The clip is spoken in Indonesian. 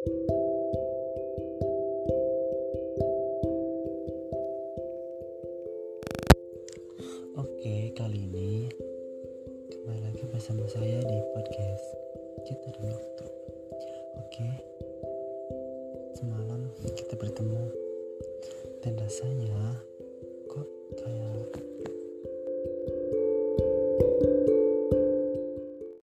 Oke, kali ini kembali lagi bersama saya di podcast kita di waktu. Oke, semalam kita bertemu dan rasanya kok kayak